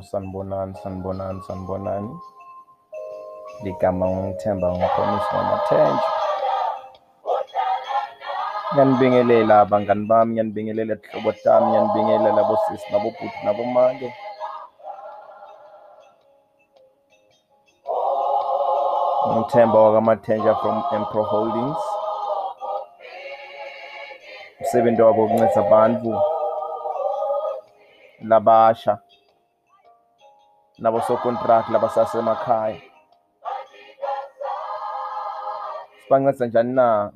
Hawu sanibonani sanibonani sanibonani. Ligama ngithemba ngikhonisa ngamathenjwa. Ngiyanibingelela bangani bami, ngiyanibingelela hlobo tami, ngiyanibingelela bosisi nabobhuti nabomake. Ngithemba wakamathenjwa from Empro Holdings. Umsebenzi wabo ukunceda abantu labasha nabosokontraki labasasemakhaya. Sibanceda njani na?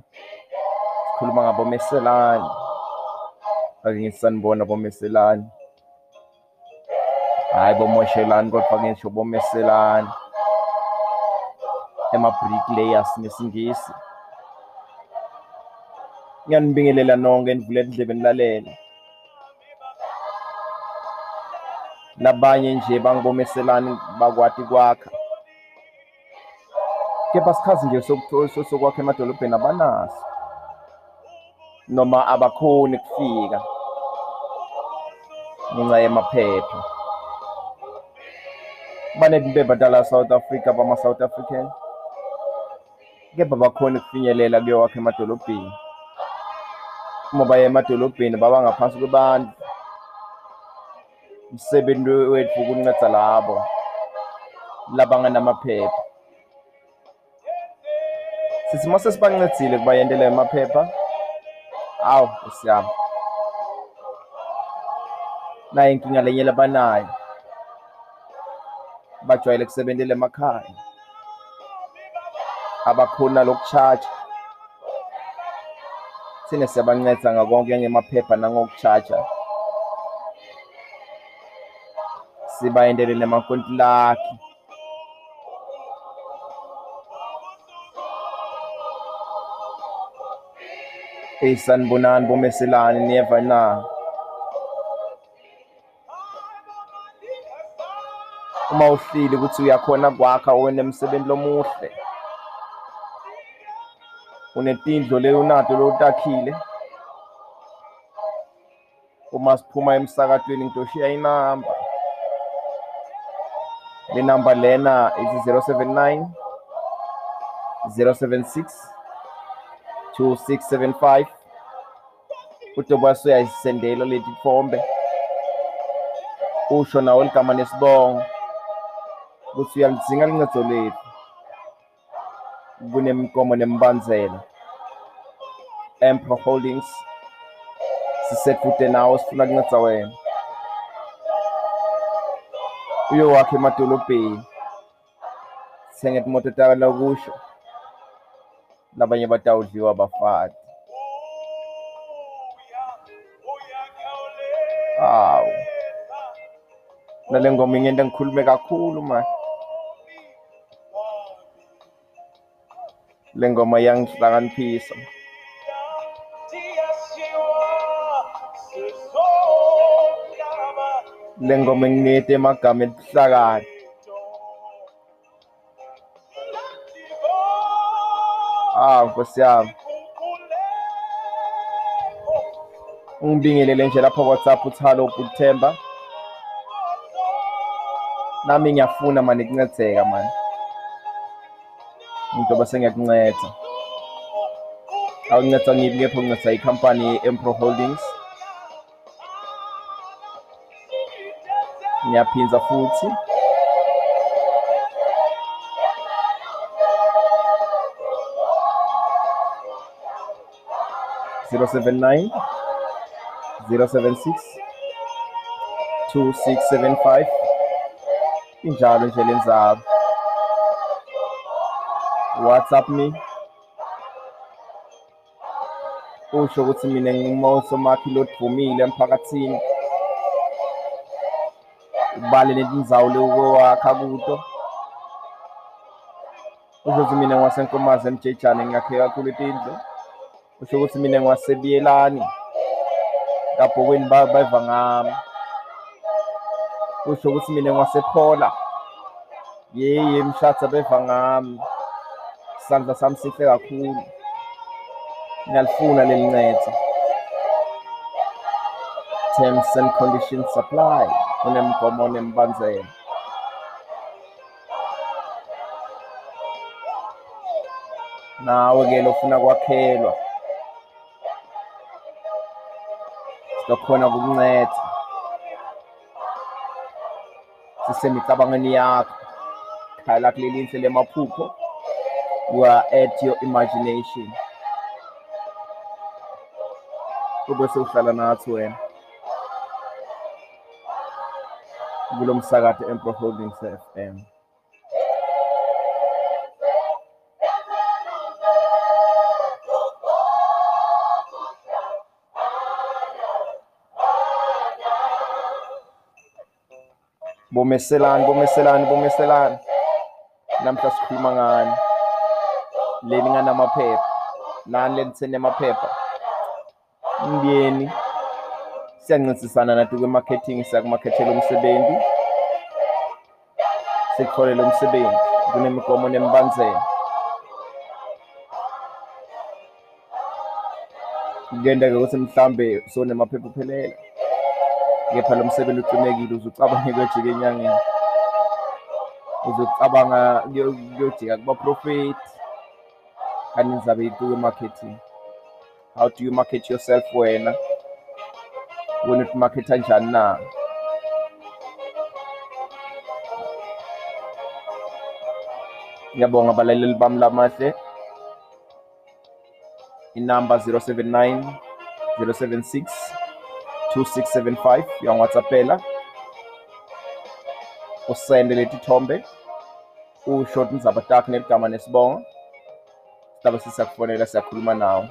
Sikhuluma ngabomeselani. Ake ngithi sanibona bomeselani. Hhayi bomoshelani kodwa ngisho bomeselani. Ema-bricklayers ngesingisi. Ngiyanibingelela nonke nivulele indlebe nilalele. Labanye nje bangibomeselani bakwati kwakha. Kepha sikhathi nje sokutho- sokwakha emadolobheni abanaso noma abakhoni kufika ngenxa yemaphepha. Baningi bebadala South Africa bama-South African kepha bakhoni ukufinyelela kuyowakha emadolobheni. Uma baya emadolobheni baba ngaphansi kwabantu. Umsebenzi wethu ukunceda labo labanganamaphepha. Sithi mase sibancedile kubayentela emaphepha, awu siyama. Nayi inkinga lenye labanayo. Bajwayele kusebentela emakhaya. Abakhoni naloku-charge. Thina siyabanceda ngakonke ngemaphepha nangoku-charge-a. Sibayentele namakontilaki. Eyi sanibonani bomeselani niyeva na? Uma uhlile ukuthi uyakhona kwakha unemsebenzi lomuhle. Unetindlu leyonato lotakhile. Uma siphuma emsakatweni ngidoshiya inamba. Le namba lena ithi 079 076 2675. Udoba uyayisendela leti tfombe. Usho nawe ligama nesibongo. Ukuthi uyalidzinga lincedo lethu. Kunemigomo nembandzela. Empro Holdings. Siseduze nawe sifuna kuncedza wena. Uyowakha emadolobheni. Sithenge timoto takalakusho. Labanye batawudliwa abafati. Hawu. Nale ngoma ingente ngikhulume kakhulu man. Le ngoma iyangihlakaniphisa. Le ngoma inginete emagama ebuhlakani. Ah, Nkosi yami. Ungibingelele nje lapha WhatsApp uthi hello Buthemba. Nami ngiyafuna mani ukuncedeka mani. Ngizoba sengiyakunceda. Awunceda ngiphi kepha unginceda ikhampani ye-Empro Holdings. Ngiyaphinza futhi. Zero seven nine zero seven six two six seven five. Injalo nje lenzaba. WhatsApp me. Usho ukuthi mina ngimusomakhi lodumile emphakathini. Ubale netindzawo lewakha kuto. Usho ukuthi mina ngwasenkomazi emjejane ngakhe kakhulu tindlu. Usho ukuthi mina ngwasebiyelani. Kabhokweni ba- beva ngami. Usho ukuthi mina ngwasephola. Yeye mshatha beva ngami. Isandla sami sihle kakhulu. Ngiyalifuna leli ncetho. Terms and conditions apply. Unemigomo nembandzela nawe-ke lofuna kwakhelwa. Sizokhona kukunceda sisemicabangweni yakho. Khala kuleli nhle lemaphupho. You are at your imagination. Kube sewuhlala nathi wena. Kulo msakato empro holdings fm bomeselani bomeselani bomeselani. Namhla sikhuluma ngani? Leli nganamaphepha. Nani lenithene amaphepha umyeni siyancintisana nathi kwe-marketing siyakumakhethela umsebenzi sikutholele umsebenzi kunemigomo nembandzela. Kuyenteka ukuthi mhlambe sonemaphepha uphelela kepha lo msebenzi ucimekile uzucabanga kuyojika enyangeni uzokucabanga kuyojika kubaprofeti kanti nizabe ituke marketing how do you market yourself wena? Wena umarketha njani na ngiyabonga abalaleli bami lamahle inamba 079 076 2675 yangwhatsappela usende letithombe usho ukuthi nizaba takho neligama nesibongo. Sizabe sisakufonela siyakhuluma nawe.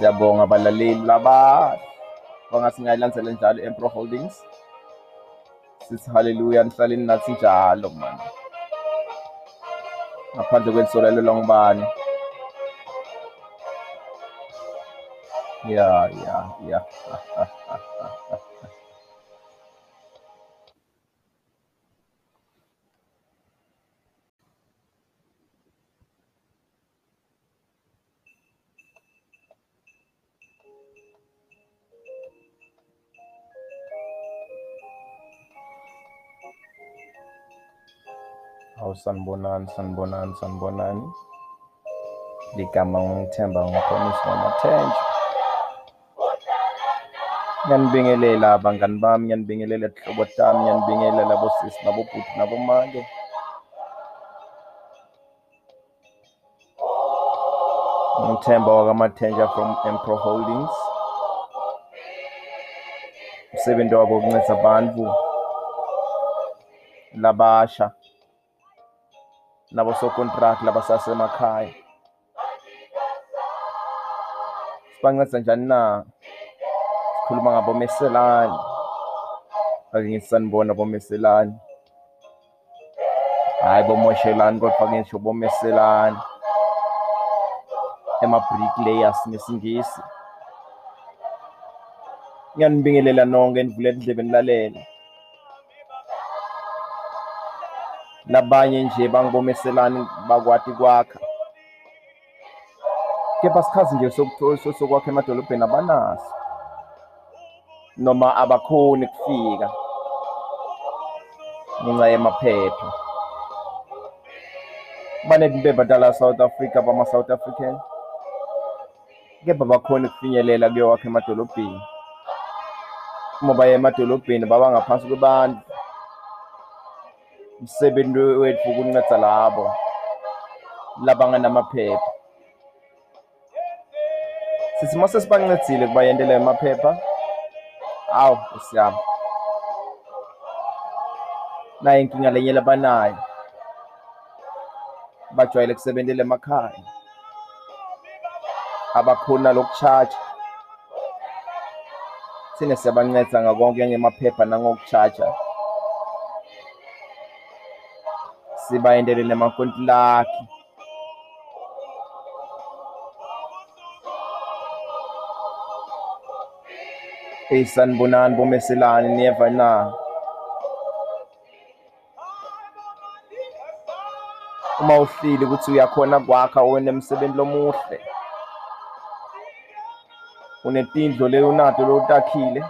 Siyabonga abalaleli laba bangasingayilandzela njalo empro holdings. Sithi haleluya nihlaleni nathi njalo mani. Ngaphandle kwelisolelelwa ngubani? Ya ya ya. Hawu sanibonani sanibonani sanibonani ligama ngithemba ngikhomisa ngamathenjwa ngiyanibingelela abangani bami ngiyanibingelela hlobo tami ngiyanibingelela bosisi nabobhuti nabomake. Ngithemba wakamathenjwa from empro holdings. Umsebenzi wabo ukunceda abantu. Labasha. Nabosokontrakt labasasemakhaya sibanceda njani na? Sikhuluma ngabomeselani. Ake ngithi sanibona bomeselani. Hhayi bomoshelani kodwa ngisho bomeselani. Ema-bricklayers ngesingisi ngiyanibingelela nonke nivulela indlebe nilalele labanye nje bangibomeselani bakwati kwakha. Kepha sikhathi nje sokuthi- sokwakha emadolobheni abanaso noma abakhoni kufika ngenxa yemaphepha. Baneti badala South Africa bama-South African. Kepha bakhoni kufinyelela kuyowakha emadolobheni. Uma baye emadolobheni baba ngaphansi kwebantu umsebenzi wethu ukunceda labo labanganamaphepha. Sithi uma sesibancedile kubayentela emaphepha awu siyama naye inkinga lenye labanayo bajwayele kusebentela emakhaya. Abakhoni nalokuchaja thina siyabanceda ngakonke ngemaphepha nangokuchaja sibayendele nemakontilaki eyi sanibonani bomeselani niyeva na. Uma uhlile ukuthi uyakhona kwakha wena emsebenzi lomuhle. Unetindlo leyonato lowutakhile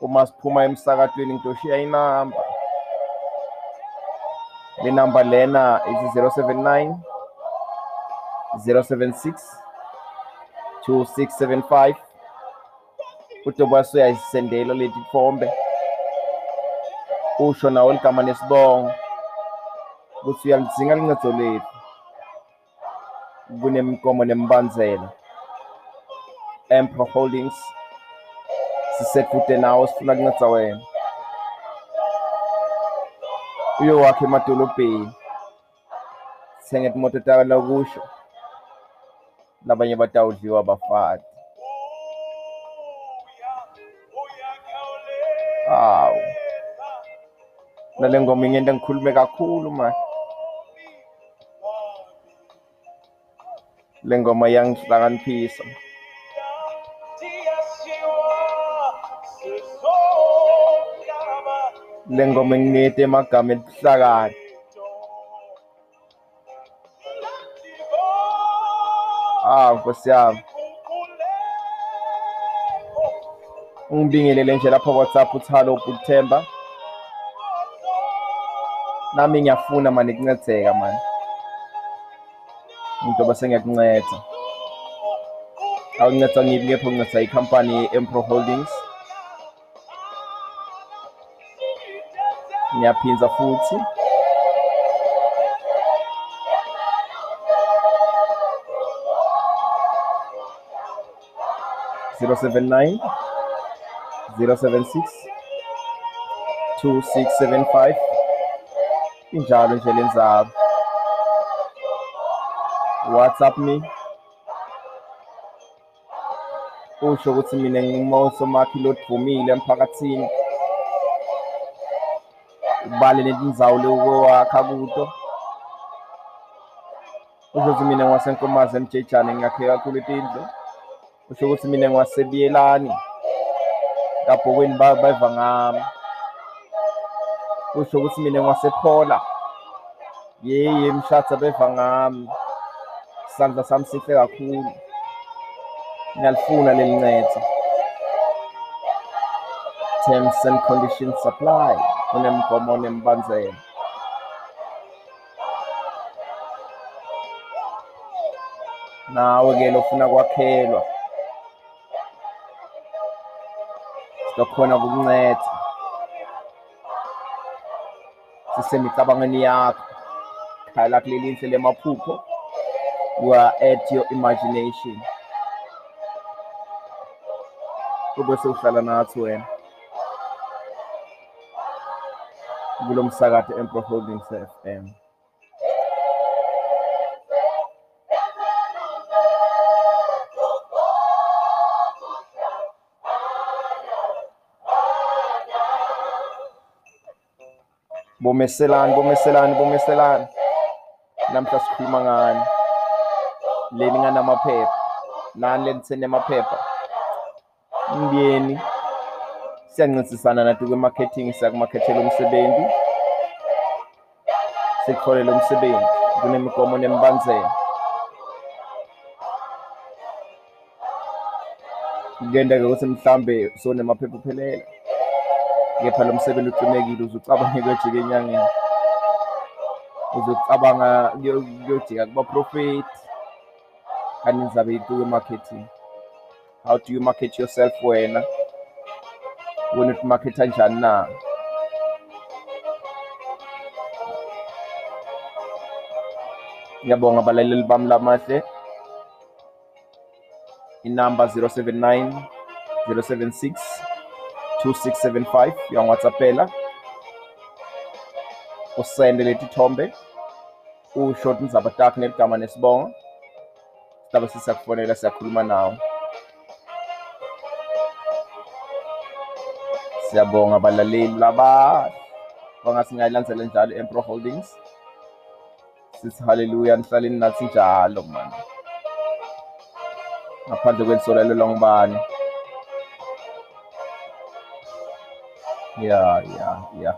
uma siphuma emsakatweni ngitoshiya inamba le namba lena is 079 076 2675 udoba suyayisendela leti tfombe usho nawe ligama nesibongo. Ukuthi uyalidzinga lincedo lethu? Kunemigomo nembandzela. Empro holdings sisedvute nawo sifuna kuncedza wena. Uyowakha emadolobheni. Sithenge timoto takalakusho labanye batawudliwa bafati hawu. Nale ngoma ingente ngikhulume kakhulu man. Le ngoma iyangihlakaniphisa le ngoma inginete emagama ebuhlakani. Ah nkosi yami. Ungibingelele nje lapha WhatsApp uthi hello Buthemba. Nami ngiyafuna mani kuncedeka mani? Umuntu bese ngiyakunceda awunceda ngiphi kepha unginceda ikhampani ye-Empro Holdings? Ngiyaphinza futhi. Zero seven nine zero seven six two six seven five. Injalo nje lenzaba whatsapp me. Usho ukuthi mina ngimusomakhi lodvumile emphakathini. Ubale netindzawo lewakha kuto. Usho ukuthi mina ngwasenkomazi emjejane ngiyakhe kakhulu tindlu usho ukuthi mina ngwasebiyelani kabhokweni beva ngami. Usho ukuthi mina ngwasephola yeye mshatha beva ngami. Isandla sami sihle kakhulu. Ngiyalifuna leli ncetho terms and conditions apply. Kunemgomo nembandzela nawe-ke lofuna kwakhelwa. Sizokhona kukunceda. Sisemicabangweni yakho. Khala kuleli nhle lemaphupho. You are at your imagination. Kube sewuhlala nathi wena. Kulo msakato empro holdings fm bomeselani bomeselani bomeselani. Namhla sikhuluma ngani? Leni nganamaphepha. Nani lenithene amaphepha umyeni siyancintisana nato kwe-marketing siyakumakhethela umsebenzi. Sikutfolele umsebenzi kunemigomo nembandzela kuyenteka ukuthi mhlambe sonemaphepha uphelele kepha lo msebenzi ucimekile uzucabanga kuyojika enyangeni. Uzokucabanga kuyojika kubaprofeti kanti nizabe ituke marketing how do you market yourself wena? Wena uthi marketa njani na ngiyabonga abalaleli bami lamahle inamba 079 076 2675 uyangwhatsappela usende leti thombe. Usho tindzaba takho neligama nesibongo. Sizabe sisakufonela siyakhuluma nawe. Siyabonga abalaleli laba bangasingayilandzele njalo empro holdings. Sithi haleluya nihlaleni nathi njalo mani. Ngaphandle kwelisolelo ngubani ya ya ya